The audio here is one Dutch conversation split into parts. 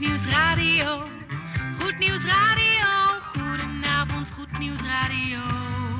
Goed Nieuws Radio. Goed Nieuws Radio. Goedenavond, Goed Nieuws Radio.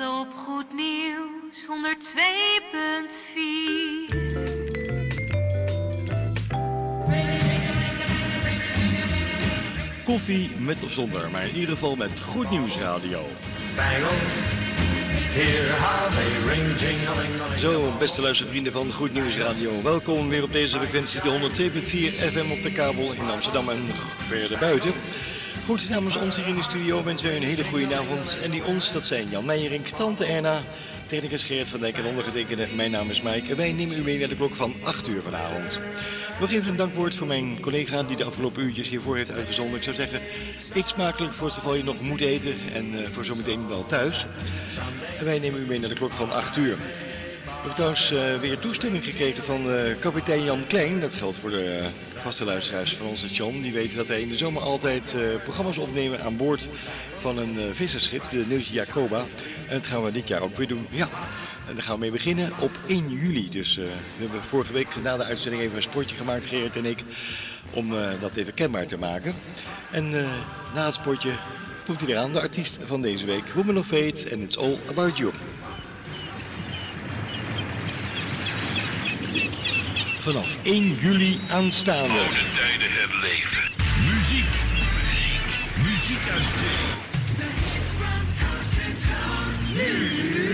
Op Goed Nieuws 102.4. Koffie met of zonder, maar in ieder geval met Goed Nieuws Radio. Bangles, Zo, beste luistervrienden van Goed Nieuws Radio. Welkom weer op deze frequentie, de 102.4 FM op de kabel in Amsterdam en nog verder buiten. Goed, namens ons hier in de studio wensen wij een hele goede avond. En die ons, dat zijn Jan Meijerink, Tante Erna, technicus Gerrit van Dijk en ondergetekende. Mijn naam is Mike en wij nemen u mee naar de klok van 8 uur vanavond. Nog even een dankwoord voor mijn collega die de afgelopen uurtjes hiervoor heeft uitgezonden. Ik zou zeggen, eet smakelijk voor het geval je nog moet eten en eh, voor zometeen wel thuis. En wij nemen u mee naar de klok van 8 uur. We hebben trouwens eh, weer toestemming gekregen van eh, kapitein Jan Klein. Dat geldt voor de vaste luisteraars van ons station. Die weten dat wij in de zomer altijd eh, programma's opnemen aan boord van een eh, visserschip, de Neusje Jacoba. En dat gaan we dit jaar ook weer doen. Ja, en daar gaan we mee beginnen op 1 juli. Dus eh, we hebben vorige week na de uitzending even een sportje gemaakt, Gerrit en ik, om dat even kenbaar te maken. En na het sportje komt hij eraan, de artiest van deze week, Woman of Fate, and It's All About You. Vanaf 1 juli aanstaande. Oude tijden herleven. Muziek, muziek, muziek uit zee.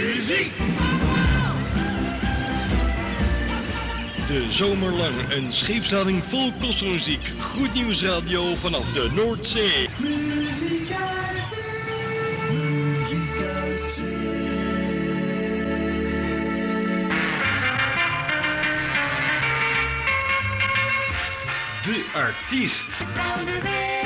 Muziek! De zomer lang een scheepslading vol kostmuziek. Goed nieuws radio vanaf de Noordzee. Artiest.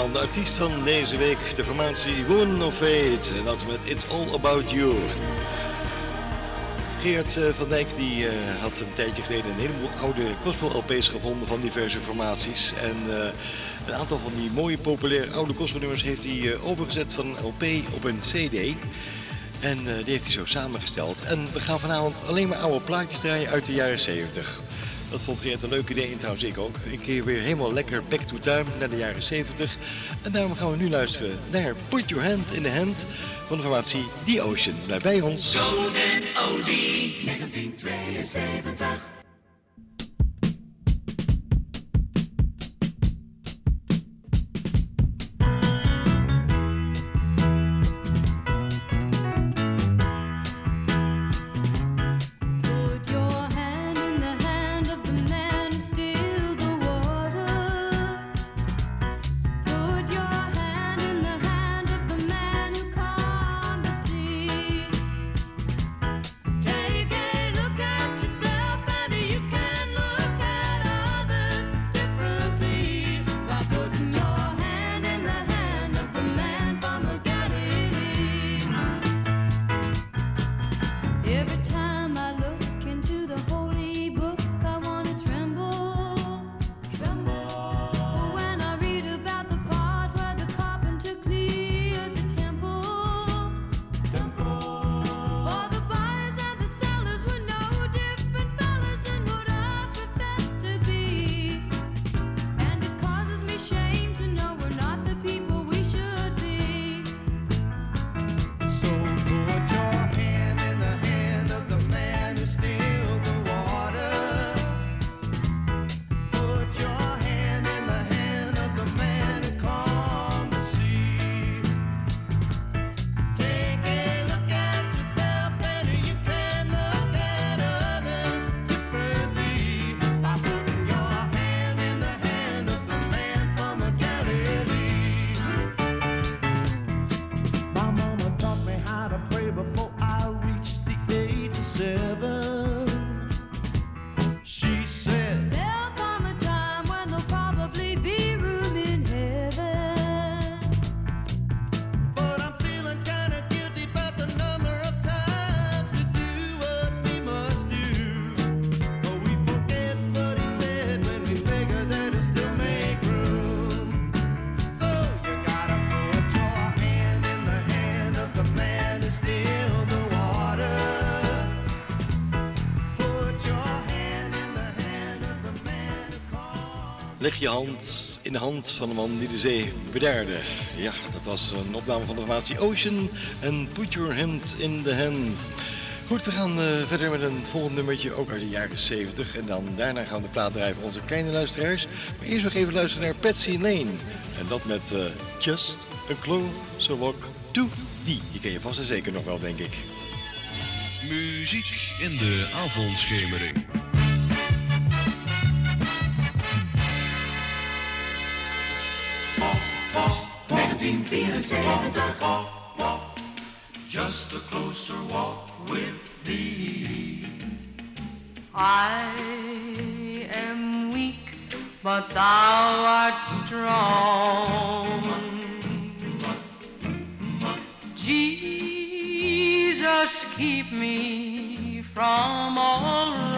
Man, de artiest van deze week, de formatie Woman of Fate. En dat met It's All About You. Geert eh, van Dijk die, eh, had een tijdje geleden een heleboel oude gospel-LP's gevonden van diverse formaties. En eh, een aantal van die mooie populaire oude gospelnummers heeft hij eh, overgezet van een LP op een CD. En die heeft hij zo samengesteld. En we gaan vanavond alleen maar oude plaatjes draaien uit de jaren 70. Dat vond Geert een leuk idee en trouwens ik ook. Ik keer weer helemaal lekker back to time naar de jaren 70. En daarom gaan we nu luisteren naar Put Your Hand in the Hand van de formatie The Ocean. Blijf bij ons. Golden 1972 Leg je hand in de hand van de man die de zee bedaarde. Ja, dat was een opname van de formatie Ocean. En Put Your Hand in the Hand. Goed, we gaan eh, verder met een volgend nummertje, ook uit de jaren 70. En dan daarna gaan we de plaat voor onze kleine luisteraars. Maar eerst nog even luisteren naar Patsy Lane. En dat met eh, Just a Closer Walk to Die. Die ken je vast en zeker nog wel, denk ik. Muziek in de avondschemering. Just a closer walk with thee. I am weak, but thou art strong. Jesus, keep me from all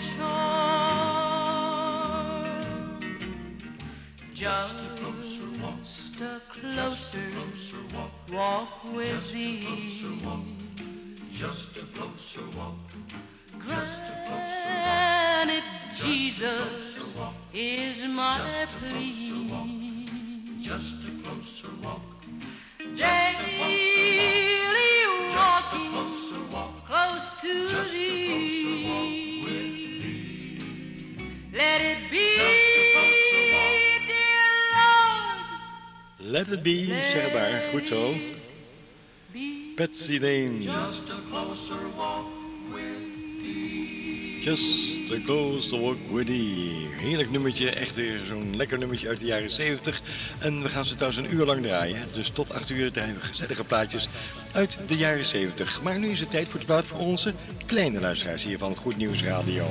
special. Zegbaar. Goed zo. be Patsy Lane. Just a closer walk with Just a close to walk with thee. Heerlijk nummertje, echt weer zo'n lekker nummertje uit de jaren 70. En we gaan ze trouwens een uur lang draaien. Dus tot 8 uur draaien we gezellige plaatjes uit de jaren 70. Maar nu is het tijd voor de plaat voor onze kleine luisteraars hier van Goed Nieuws Radio.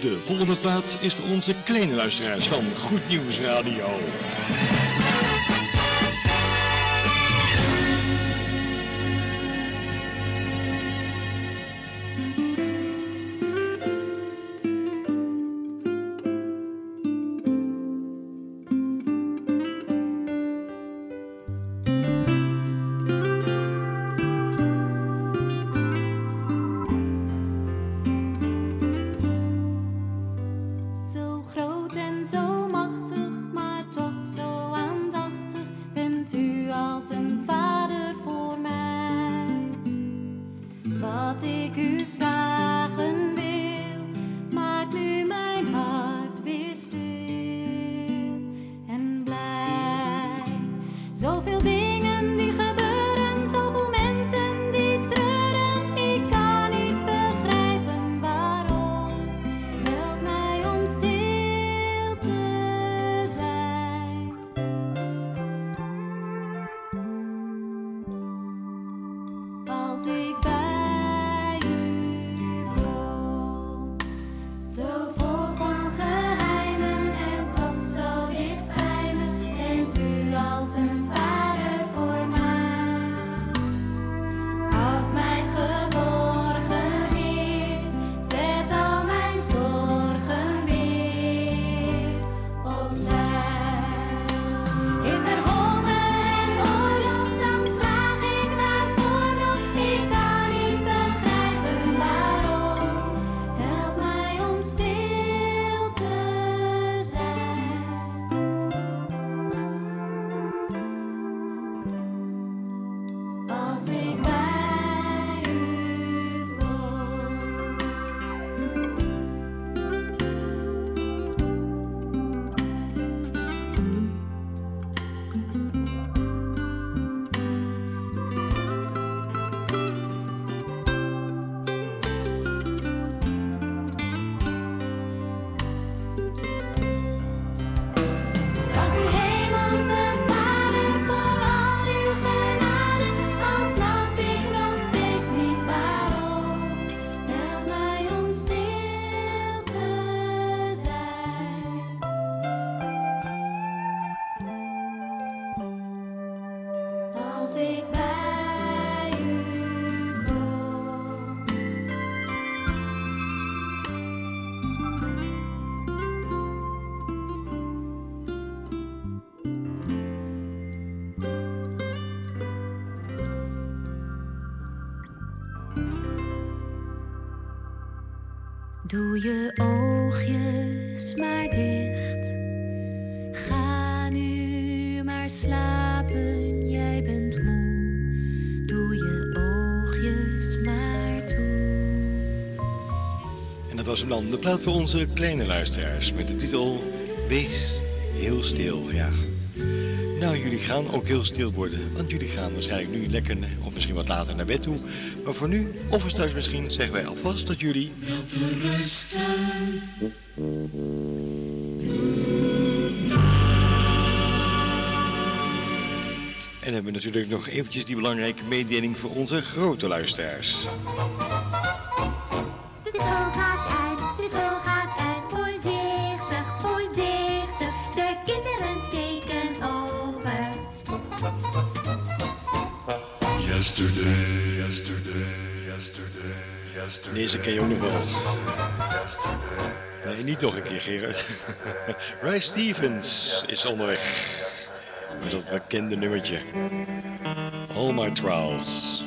De volgende plaat is voor onze kleine luisteraars van Goed Nieuws Radio. Zoveel Doe je oogjes maar dicht. Ga nu maar slapen, jij bent moe. Doe je oogjes maar toe. En dat was hem dan de plaat voor onze kleine luisteraars met de titel Wees heel stil, ja. Nou, jullie gaan ook heel stil worden, want jullie gaan waarschijnlijk nu lekker of misschien wat later naar bed toe. Maar voor nu, of voor straks misschien, zeggen wij alvast dat jullie... En hebben natuurlijk nog eventjes die belangrijke mededeling voor onze grote luisteraars. Deze ken je ook nog wel. Nee, niet nog een keer, Gerard. Ray Stevens is onderweg. Met dat bekende nummertje. All My Trials.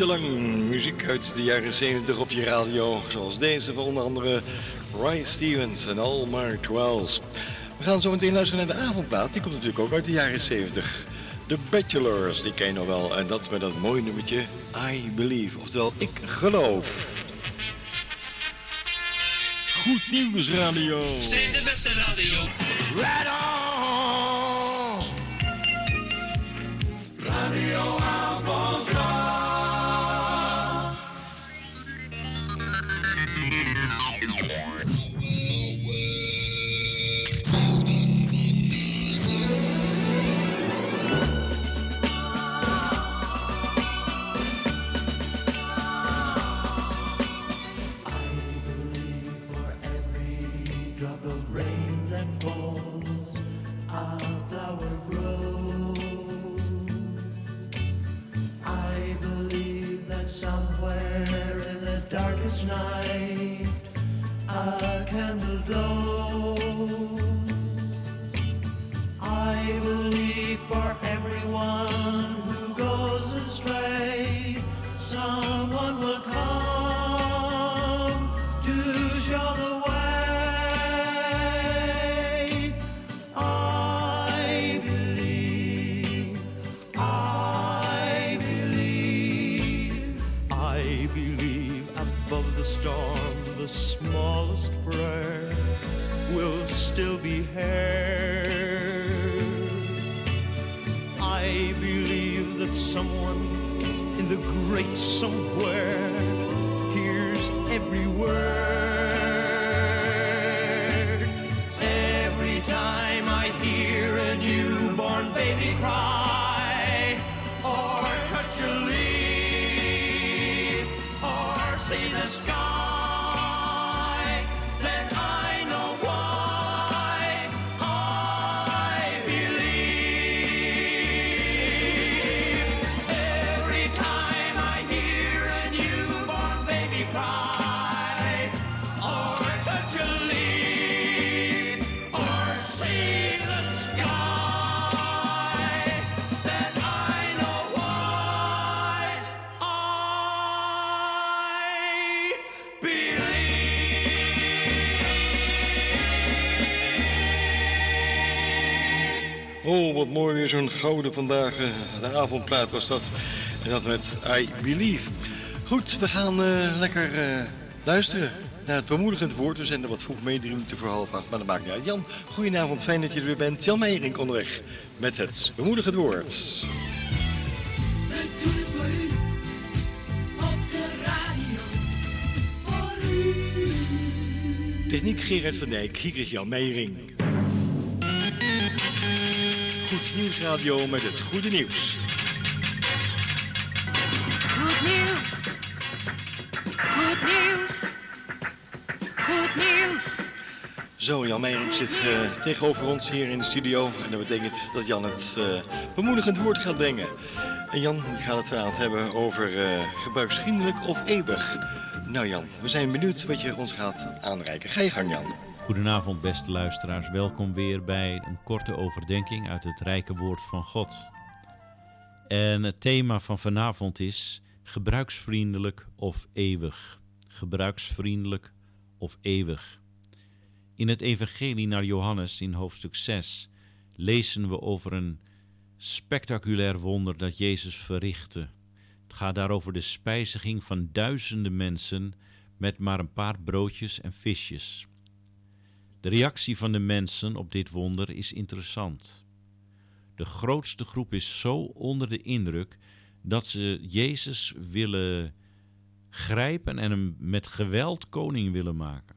Uurtje lang muziek uit de jaren 70 op je radio. Zoals deze van onder andere Ray Stevens en All My Twelves. We gaan zo meteen luisteren naar de avondplaat. Die komt natuurlijk ook uit de jaren 70. The Bachelors, die ken je nog wel. En dat met dat mooie nummertje I Believe. Oftewel, ik geloof. Goed nieuws radio. Steeds de beste radio. Right mooi weer zo'n gouden vandaag. eh, De avondplaat was dat. En dat met I Believe. Goed, we gaan eh, lekker eh, luisteren naar het bemoedigend woord. We zijn er wat vroeg mee, drie minuten voor half acht. Maar dat maakt niet uit. Jan, goedenavond. Fijn dat je er weer bent. Jan Meijering onderweg met het bemoedigend woord. We doen het voor u. Op de radio. Voor u. Techniek Gerard van Dijk, hier is Jan Meijering. Nieuwsradio met het goede nieuws. Goed nieuws. Goed nieuws. Goed nieuws. Zo, Jan Meijering zit eh, tegenover ons hier in de studio. En dat betekent dat Jan het eh, bemoedigend woord gaat brengen. En Jan, gaat het vanavond hebben over eh, gebruiksvriendelijk of eeuwig. Nou Jan, we zijn benieuwd wat je ons gaat aanreiken. Ga je gang Jan. Goedenavond, beste luisteraars. Welkom weer bij een korte overdenking uit het rijke woord van God. En het thema van vanavond is gebruiksvriendelijk of eeuwig. Gebruiksvriendelijk of eeuwig. In het Evangelie naar Johannes in hoofdstuk 6 lezen we over een spectaculair wonder dat Jezus verrichtte. Het gaat daarover de spijziging van duizenden mensen met maar een paar broodjes en visjes. De reactie van de mensen op dit wonder is interessant. De grootste groep is zo onder de indruk dat ze Jezus willen grijpen en hem met geweld koning willen maken.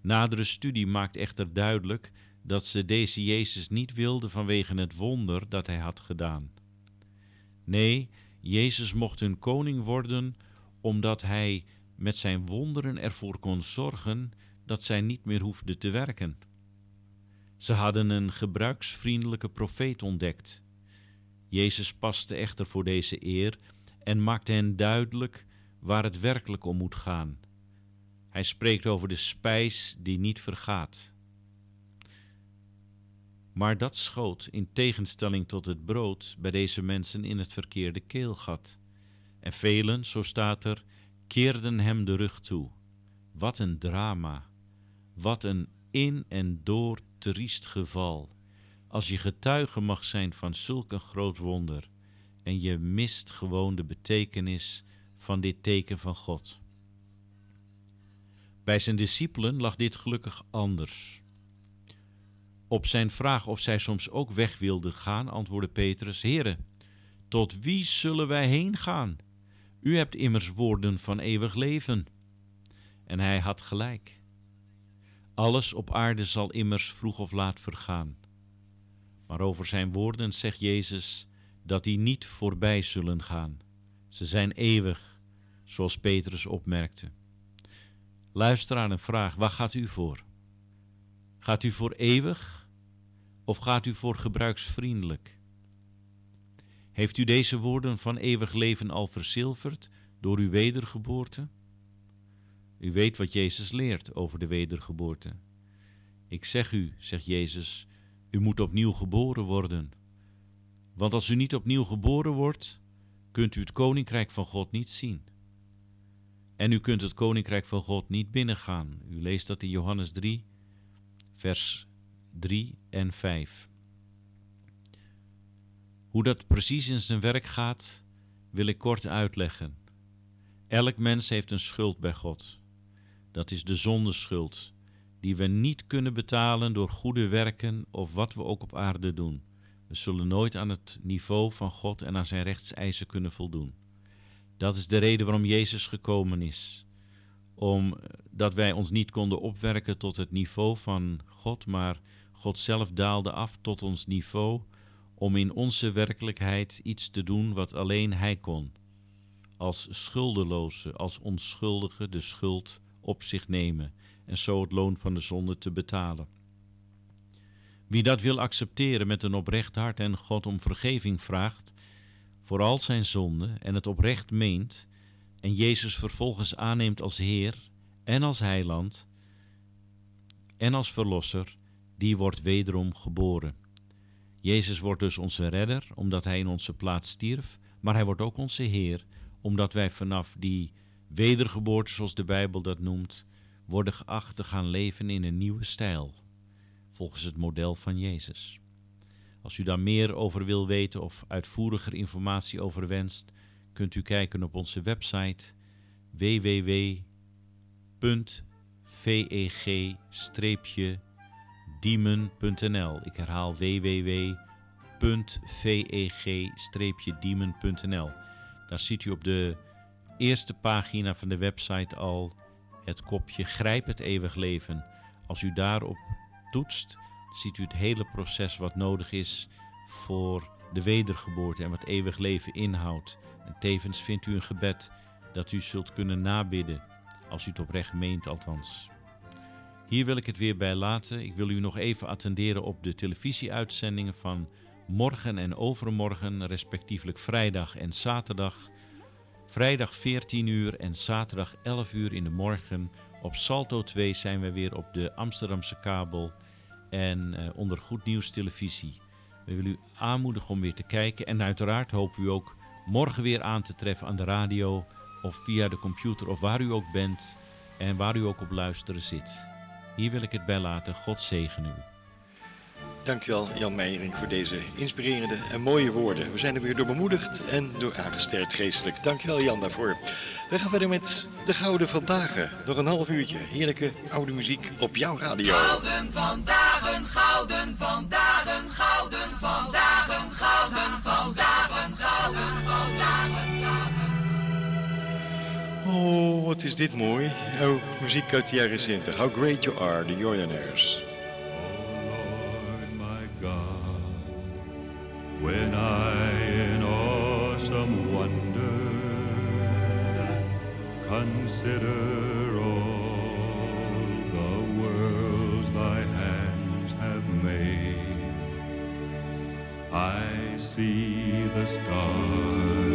Nadere studie maakt echter duidelijk dat ze deze Jezus niet wilden vanwege het wonder dat hij had gedaan. Nee, Jezus mocht hun koning worden omdat hij met zijn wonderen ervoor kon zorgen dat zij niet meer hoefden te werken. Ze hadden een gebruiksvriendelijke profeet ontdekt. Jezus paste echter voor deze eer en maakte hen duidelijk waar het werkelijk om moet gaan. Hij spreekt over de spijs die niet vergaat. Maar dat schoot, in tegenstelling tot het brood, bij deze mensen in het verkeerde keelgat. En velen, zo staat er, keerden hem de rug toe. Wat een drama. Wat een in en door triest geval. Als je getuige mag zijn van zulk een groot wonder en je mist gewoon de betekenis van dit teken van God. Bij zijn discipelen lag dit gelukkig anders. Op zijn vraag of zij soms ook weg wilden gaan, antwoordde Petrus: Heren, Tot wie zullen wij heen gaan? U hebt immers woorden van eeuwig leven. En hij had gelijk. Alles op aarde zal immers vroeg of laat vergaan. Maar over zijn woorden zegt Jezus dat die niet voorbij zullen gaan. Ze zijn eeuwig, zoals Petrus opmerkte. Luisteraar een vraag, waar gaat u voor? Gaat u voor eeuwig of gaat u voor gebruiksvriendelijk? Heeft u deze woorden van eeuwig leven al verzilverd door uw wedergeboorte? U weet wat Jezus leert over de wedergeboorte. Ik zeg u, zegt Jezus, u moet opnieuw geboren worden. Want als u niet opnieuw geboren wordt, kunt u het koninkrijk van God niet zien. En u kunt het koninkrijk van God niet binnengaan. U leest dat in Johannes 3, vers 3 en 5. Hoe dat precies in zijn werk gaat, wil ik kort uitleggen. Elk mens heeft een schuld bij God. Dat is de zondeschuld, die we niet kunnen betalen door goede werken of wat we ook op aarde doen. We zullen nooit aan het niveau van God en aan zijn rechtseisen kunnen voldoen. Dat is de reden waarom Jezus gekomen is. Omdat wij ons niet konden opwerken tot het niveau van God, maar God zelf daalde af tot ons niveau om in onze werkelijkheid iets te doen wat alleen Hij kon. Als schuldeloze, als onschuldige de schuld op zich nemen en zo het loon van de zonde te betalen. Wie dat wil accepteren met een oprecht hart en God om vergeving vraagt voor al zijn zonden en het oprecht meent en Jezus vervolgens aanneemt als Heer en als Heiland en als Verlosser, die wordt wederom geboren. Jezus wordt dus onze redder omdat Hij in onze plaats stierf, maar Hij wordt ook onze Heer omdat wij vanaf die wedergeboorte, zoals de Bijbel dat noemt, worden geacht te gaan leven in een nieuwe stijl, volgens het model van Jezus. Als u daar meer over wil weten of uitvoeriger informatie over wenst, kunt u kijken op onze website www.veg-diemen.nl. Ik herhaal www.veg-diemen.nl. Daar ziet u op de eerste pagina van de website al het kopje Grijp het eeuwig leven. Als u daarop toetst, ziet u het hele proces wat nodig is voor de wedergeboorte en wat eeuwig leven inhoudt. En tevens vindt u een gebed dat u zult kunnen nabidden, als u het oprecht meent althans. Hier wil ik het weer bij laten. Ik wil u nog even attenderen op de televisieuitzendingen van morgen en overmorgen, respectievelijk vrijdag en zaterdag. Vrijdag 14 uur en zaterdag 11 uur in de morgen. Op Salto 2 zijn we weer op de Amsterdamse kabel en eh, onder Goed Nieuws Televisie. We willen u aanmoedigen om weer te kijken en uiteraard hopen we u ook morgen weer aan te treffen aan de radio of via de computer of waar u ook bent en waar u ook op luisteren zit. Hier wil ik het bij laten. God zegen u. Dankjewel Jan Meijering voor deze inspirerende en mooie woorden. We zijn er weer door bemoedigd en door aangesterkt geestelijk. Dankjewel Jan daarvoor. We gaan verder met de Gouden Vandaag. Nog een half uurtje heerlijke oude muziek op jouw radio. Gouden vandaag, gouden vandaag, gouden vandaag, gouden vandaag, gouden vandaag. Oh, wat is dit mooi. Oh, muziek uit de jaren 70. How great you are, the Jordanaires. When I in awesome wonder consider all the worlds thy hands have made, I see the stars,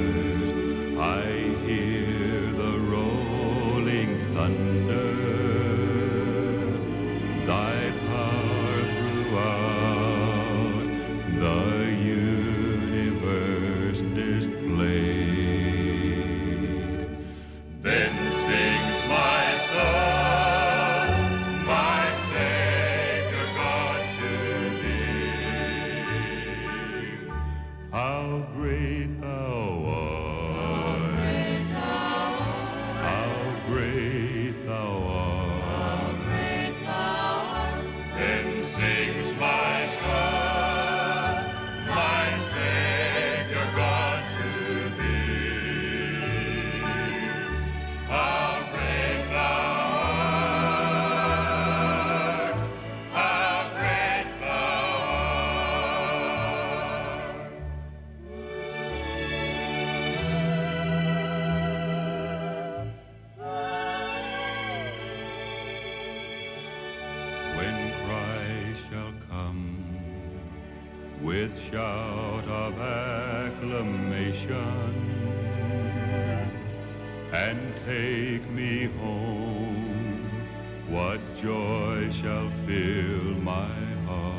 shout of acclamation and take me home. What joy shall fill my heart?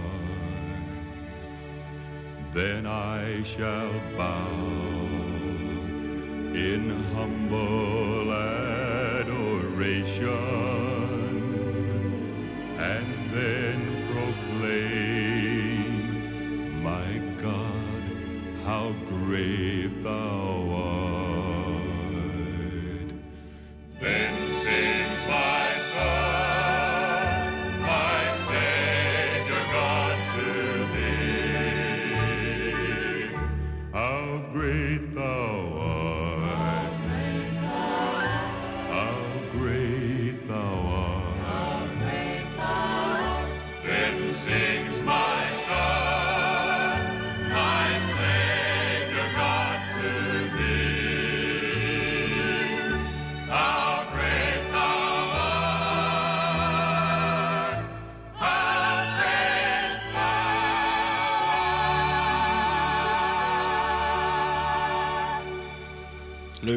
Then I shall bow in humble adoration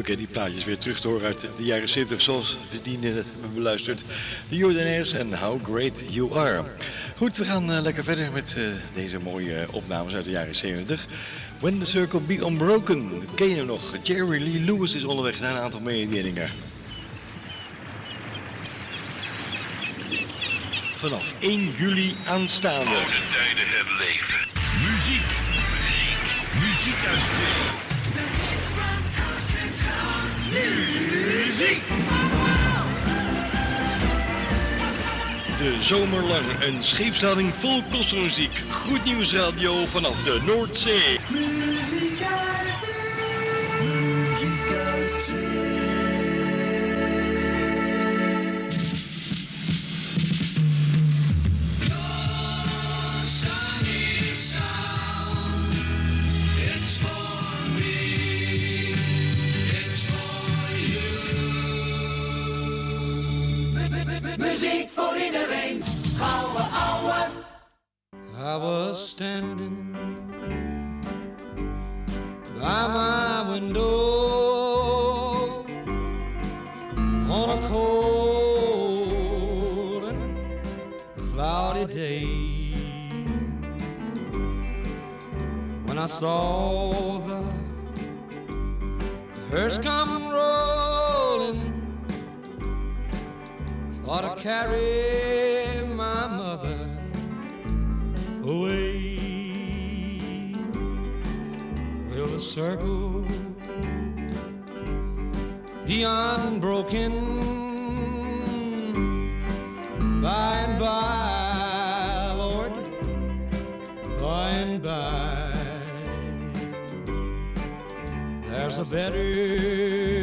Die plaatjes weer terug te horen uit de jaren 70 zoals we die hebben beluisterd. De Jordanaires en How Great You Are. Goed, we gaan eh, lekker verder met eh, deze mooie eh, opnames uit de jaren 70. When the Circle Be Unbroken, ken je nog. Jerry Lee Lewis is onderweg naar een aantal mededelingen. Vanaf 1 juli aanstaande. Oude tijden herleven. Muziek, muziek, muziek uit. Muziek. De zomerlang een scheepslading vol kostenmuziek. Goed nieuws radio vanaf de Noordzee. Carry my mother away. Will the circle be unbroken by and by, Lord, by and by? There's a better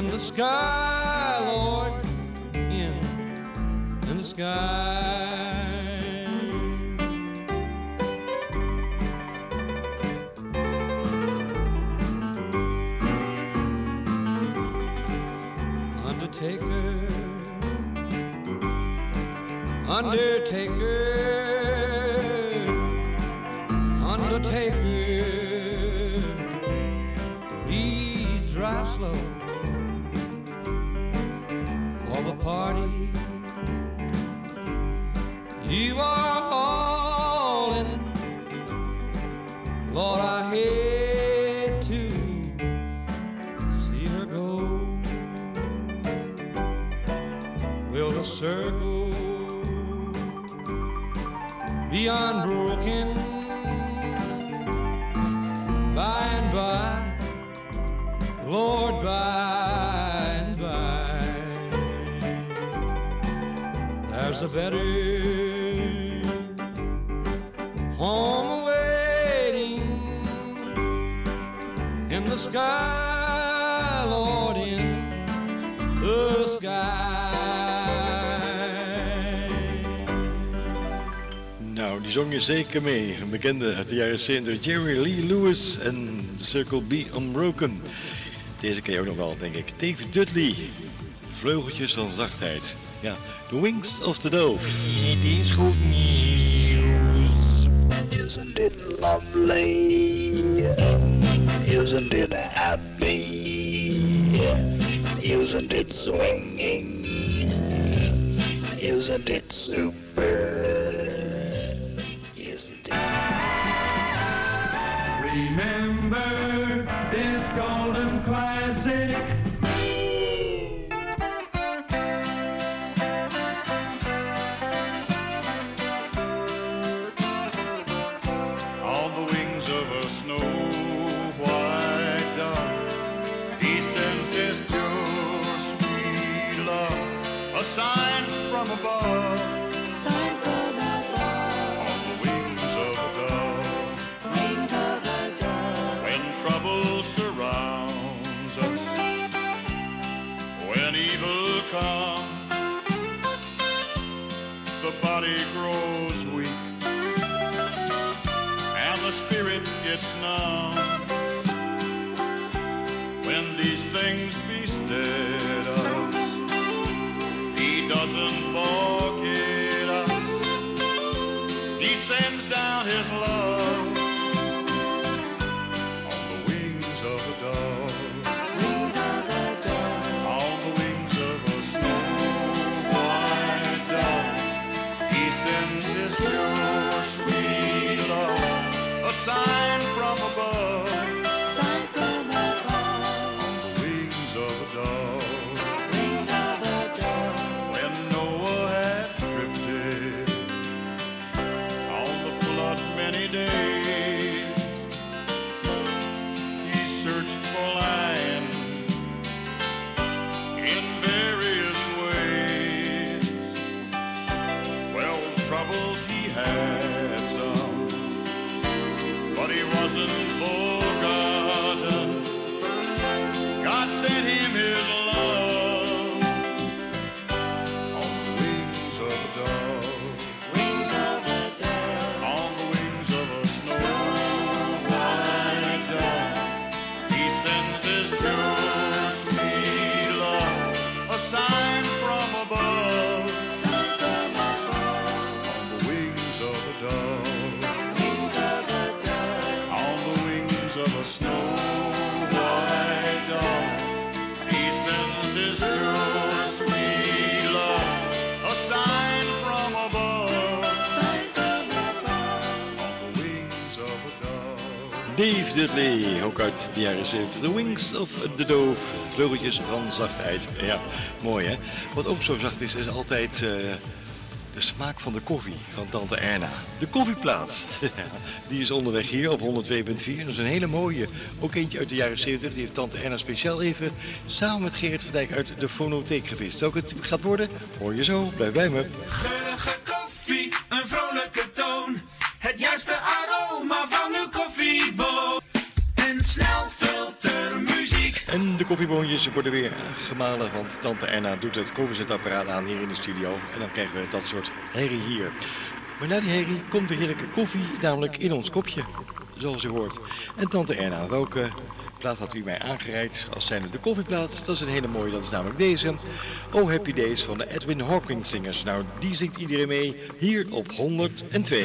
in the sky, Lord, in in the sky. Undertaker, Undertaker, a better waiting in the sky, Lord, in the sky. Nou, die zong je zeker mee. Een bekende uit de jaren 70, Jerry Lee Lewis en The Circle Be Unbroken. Deze ken je ook nog wel, denk ik. Dave Dudley, Vleugeltjes van Zachtheid. Ja, The Wings of the Dove. Isn't it lovely? Isn't it happy? Isn't it swinging? Isn't it super? Body grows weak and the spirit gets numb. When these things bestead us, is blue. Dave ook uit de jaren 70. The Wings of the Dove. Vleugeltjes van zachtheid. Ja, mooi hè. Wat ook zo zacht is, is altijd eh, de smaak van de koffie van Tante Erna. De koffieplaat. Die is onderweg hier op 102.4. Dat is een hele mooie. Ook eentje uit de jaren 70. Die heeft Tante Erna speciaal even samen met Gerrit van Dijk uit de fonotheek gevist. Welke het gaat worden, hoor je zo. Blijf bij me. Geurige koffie, een vrolijke toon. Het juiste aroma de koffieboontjes worden weer gemalen, want tante Erna doet het koffiezetapparaat aan hier in de studio. En dan krijgen we dat soort herrie hier. Maar na die herrie komt de heerlijke koffie, namelijk in ons kopje, zoals u hoort. En tante Erna, welke plaat had u mij aangereikt als zijnde de koffieplaat? Dat is een hele mooie, dat is namelijk deze. Oh Happy Days van de Edwin Hawkins Singers. Nou, die zingt iedereen mee hier op 102.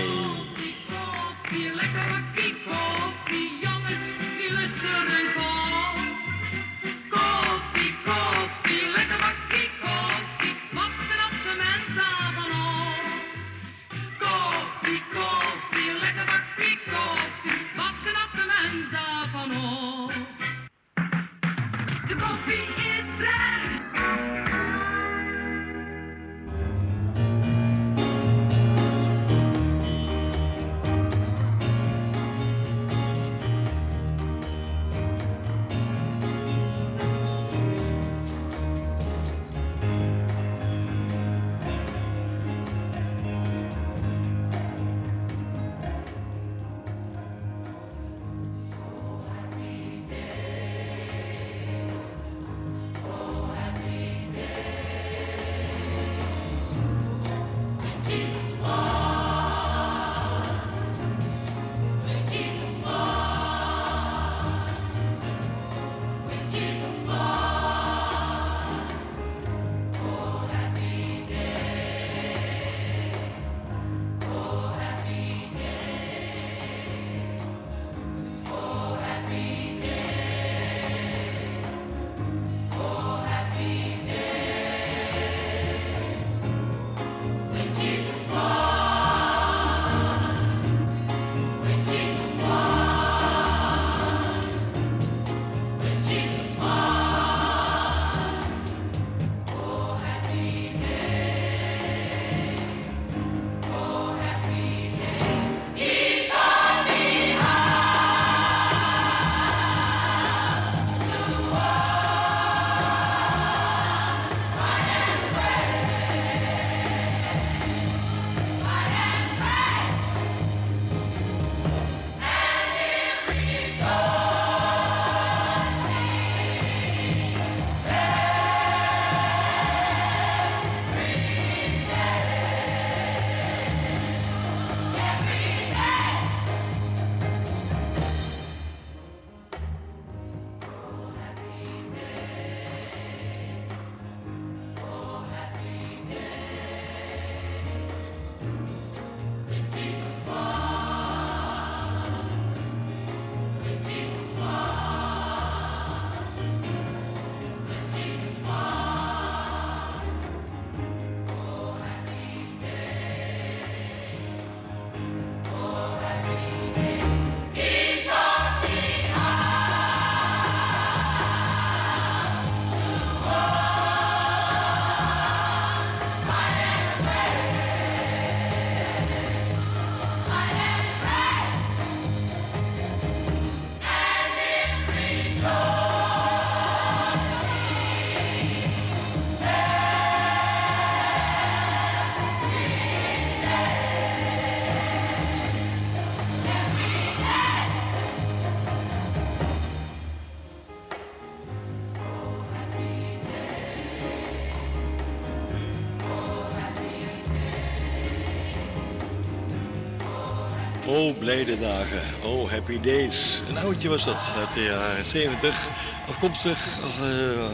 Blijde dagen. Oh, happy days. Een oudje was dat, uit de jaren 70. Afkomstig eh,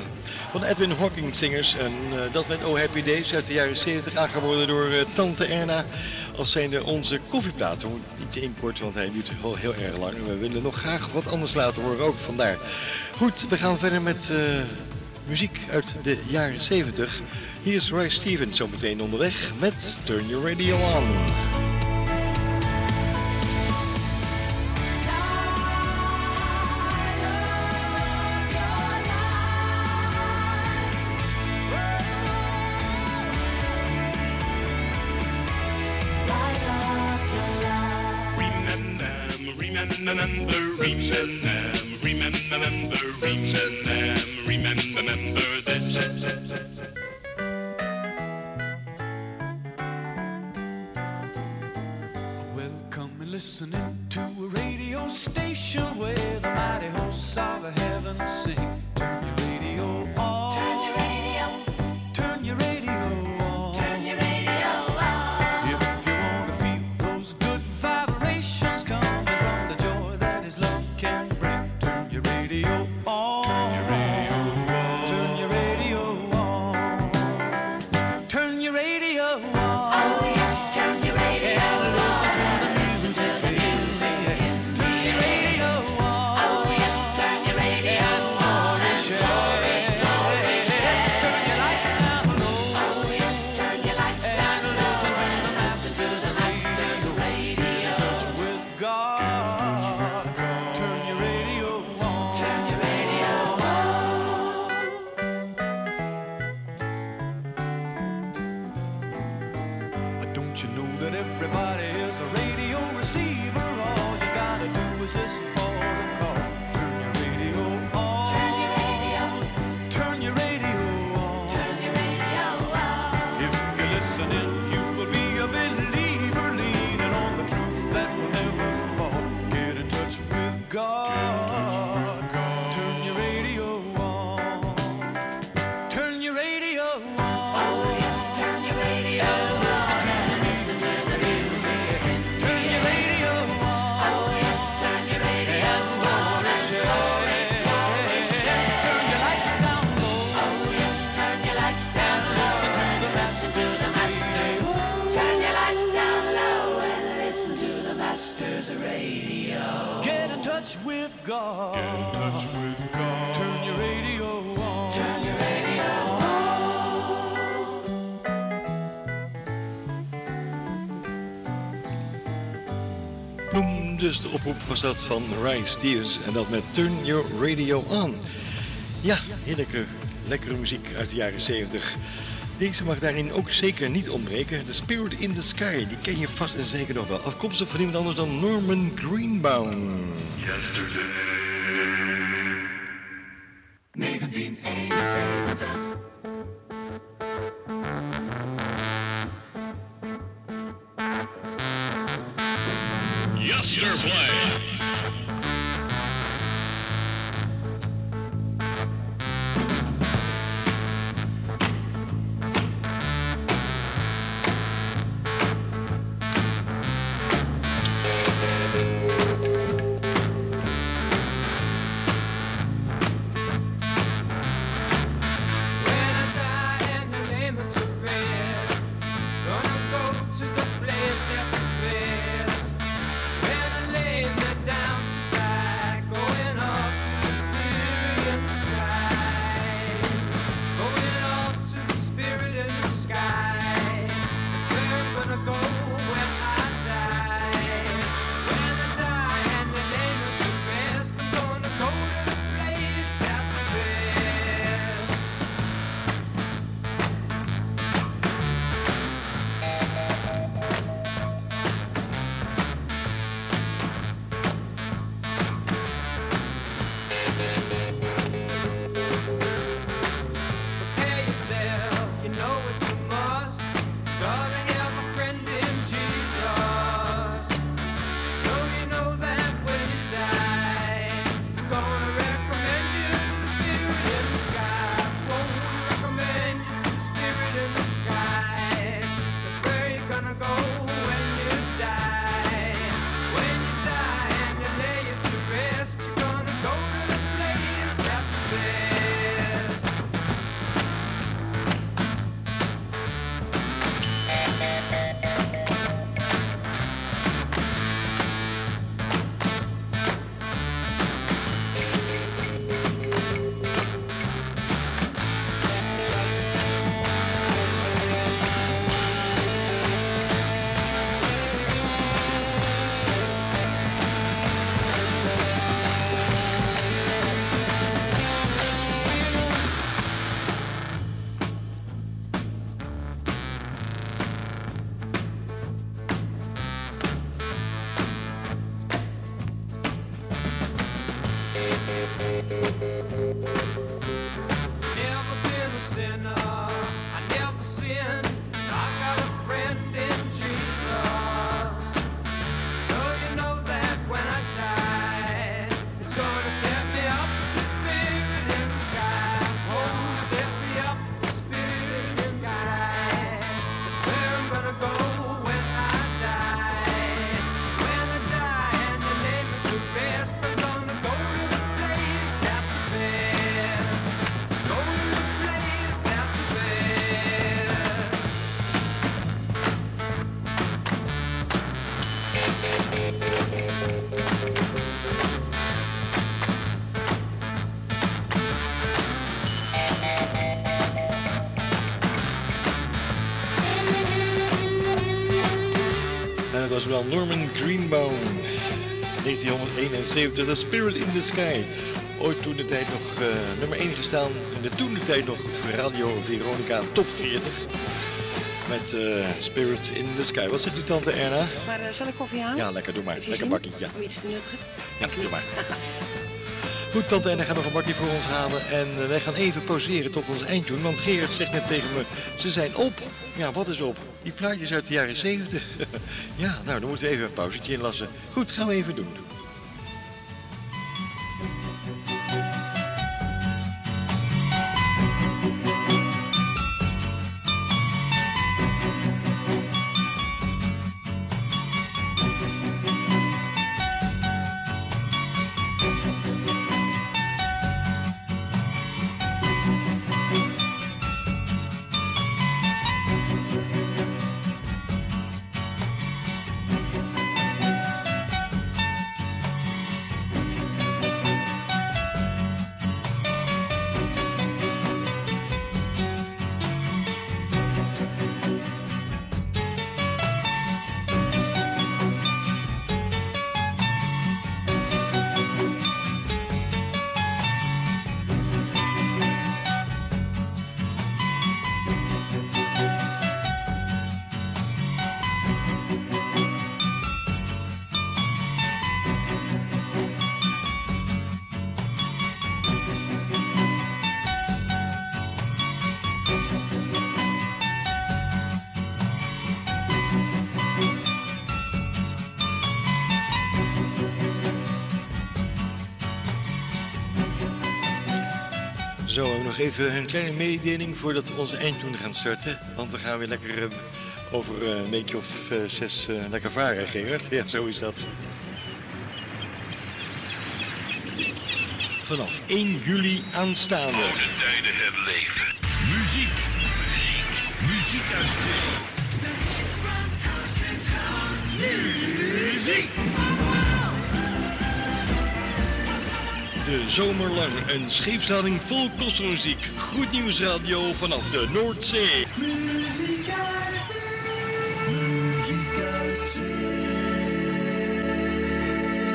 van Edwin Hawking Singers. En eh, dat met Oh, happy days uit de jaren 70. Aangeboden door eh, Tante Erna. Als zijnde onze koffieplaat. We niet te inkorten, want hij duurt wel heel erg lang. En we willen nog graag wat anders laten horen ook, vandaar. Goed, we gaan verder met muziek uit de jaren 70. Hier is Roy Stevens zo meteen onderweg met Turn Your Radio On. Radio dus de oproep was dat van Ryan Stevens en dat met Turn Your Radio On. Ja, heerlijke, lekkere muziek uit de jaren 70. Deze mag daarin ook zeker niet ontbreken. The Spirit in the Sky, die ken je vast en zeker nog wel. Afkomstig van iemand anders dan Norman Greenbaum. 1971. Yesterday. Norman Greenbaum. 1971, The Spirit in the Sky. Ooit toen de tijd nog eh, nummer 1 gestaan. In de toen de tijd nog Radio Veronica Top 40. Met eh, Spirit in the Sky. Wat zegt u tante Erna? Maar eh, zal ik koffie halen? Ja, lekker, doe maar. Lekker zin? bakkie, ja. Om iets te nuttigen? Ja, doe maar. Goed, tante Erna gaat nog een bakje voor ons halen. En eh, wij gaan even pauzeren tot ons eindtune. Want Gerard zegt net tegen me, ze zijn op. Ja, wat is op? Die plaatjes uit de jaren 70. ja, nou, dan moeten we even een pauzetje inlassen. Goed, gaan we even doen. Een kleine mededeling voordat we onze eindtune gaan starten. Want we gaan weer lekker eh, over eh, een weekje of eh, zes lekker varen, Gerard. Ja, zo is dat. Vanaf 1 juli aanstaande. tijden herleven. Muziek, muziek, muziek uit zee. Muziek. De zomerlang een scheepslading vol kostmuziek. Goed nieuws radio vanaf de Noordzee.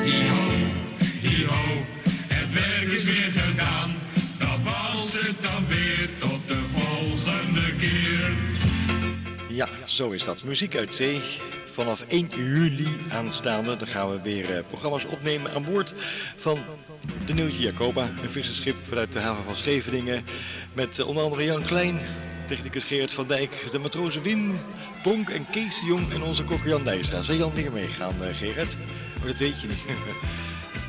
Hi-ho, hi-ho, het werk is weer gedaan. Dat was het dan weer tot de volgende keer. Ja, zo is dat. Muziek uit zee. Vanaf 1 juli aanstaande. Dan gaan we weer eh, programma's opnemen aan boord van de Nieuwtje Jacoba. Een visserschip vanuit de haven van Scheveningen. Met eh, onder andere Jan Klein, technicus Geert van Dijk, de matrozen Wim, Bonk en Kees de Jong en onze kok Jan Dijstra. Zou Jan weer meegaan, eh, Gerard? Maar dat weet je niet.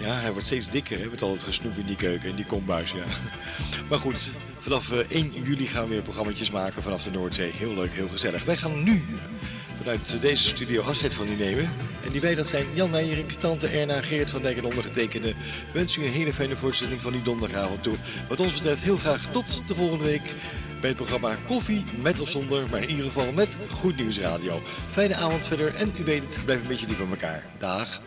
Ja, hij wordt steeds dikker, hè, met al het gesnoep in die keuken, in die kombuis, ja. Maar goed, vanaf eh, 1 juli gaan we weer programma's maken vanaf de Noordzee. Heel leuk, heel gezellig. Wij gaan nu vanuit deze studio afscheid van u nemen. En die wij, dat zijn Jan Meijerink, Tante Erna, Geert van Dijk en ondergetekende. Wens u een hele fijne voorstelling van die donderdagavond toe. Wat ons betreft heel graag tot de volgende week bij het programma Koffie, met of zonder, maar in ieder geval met Goed Nieuws Radio. Fijne avond verder en u weet het, blijf een beetje lief van elkaar. Dag.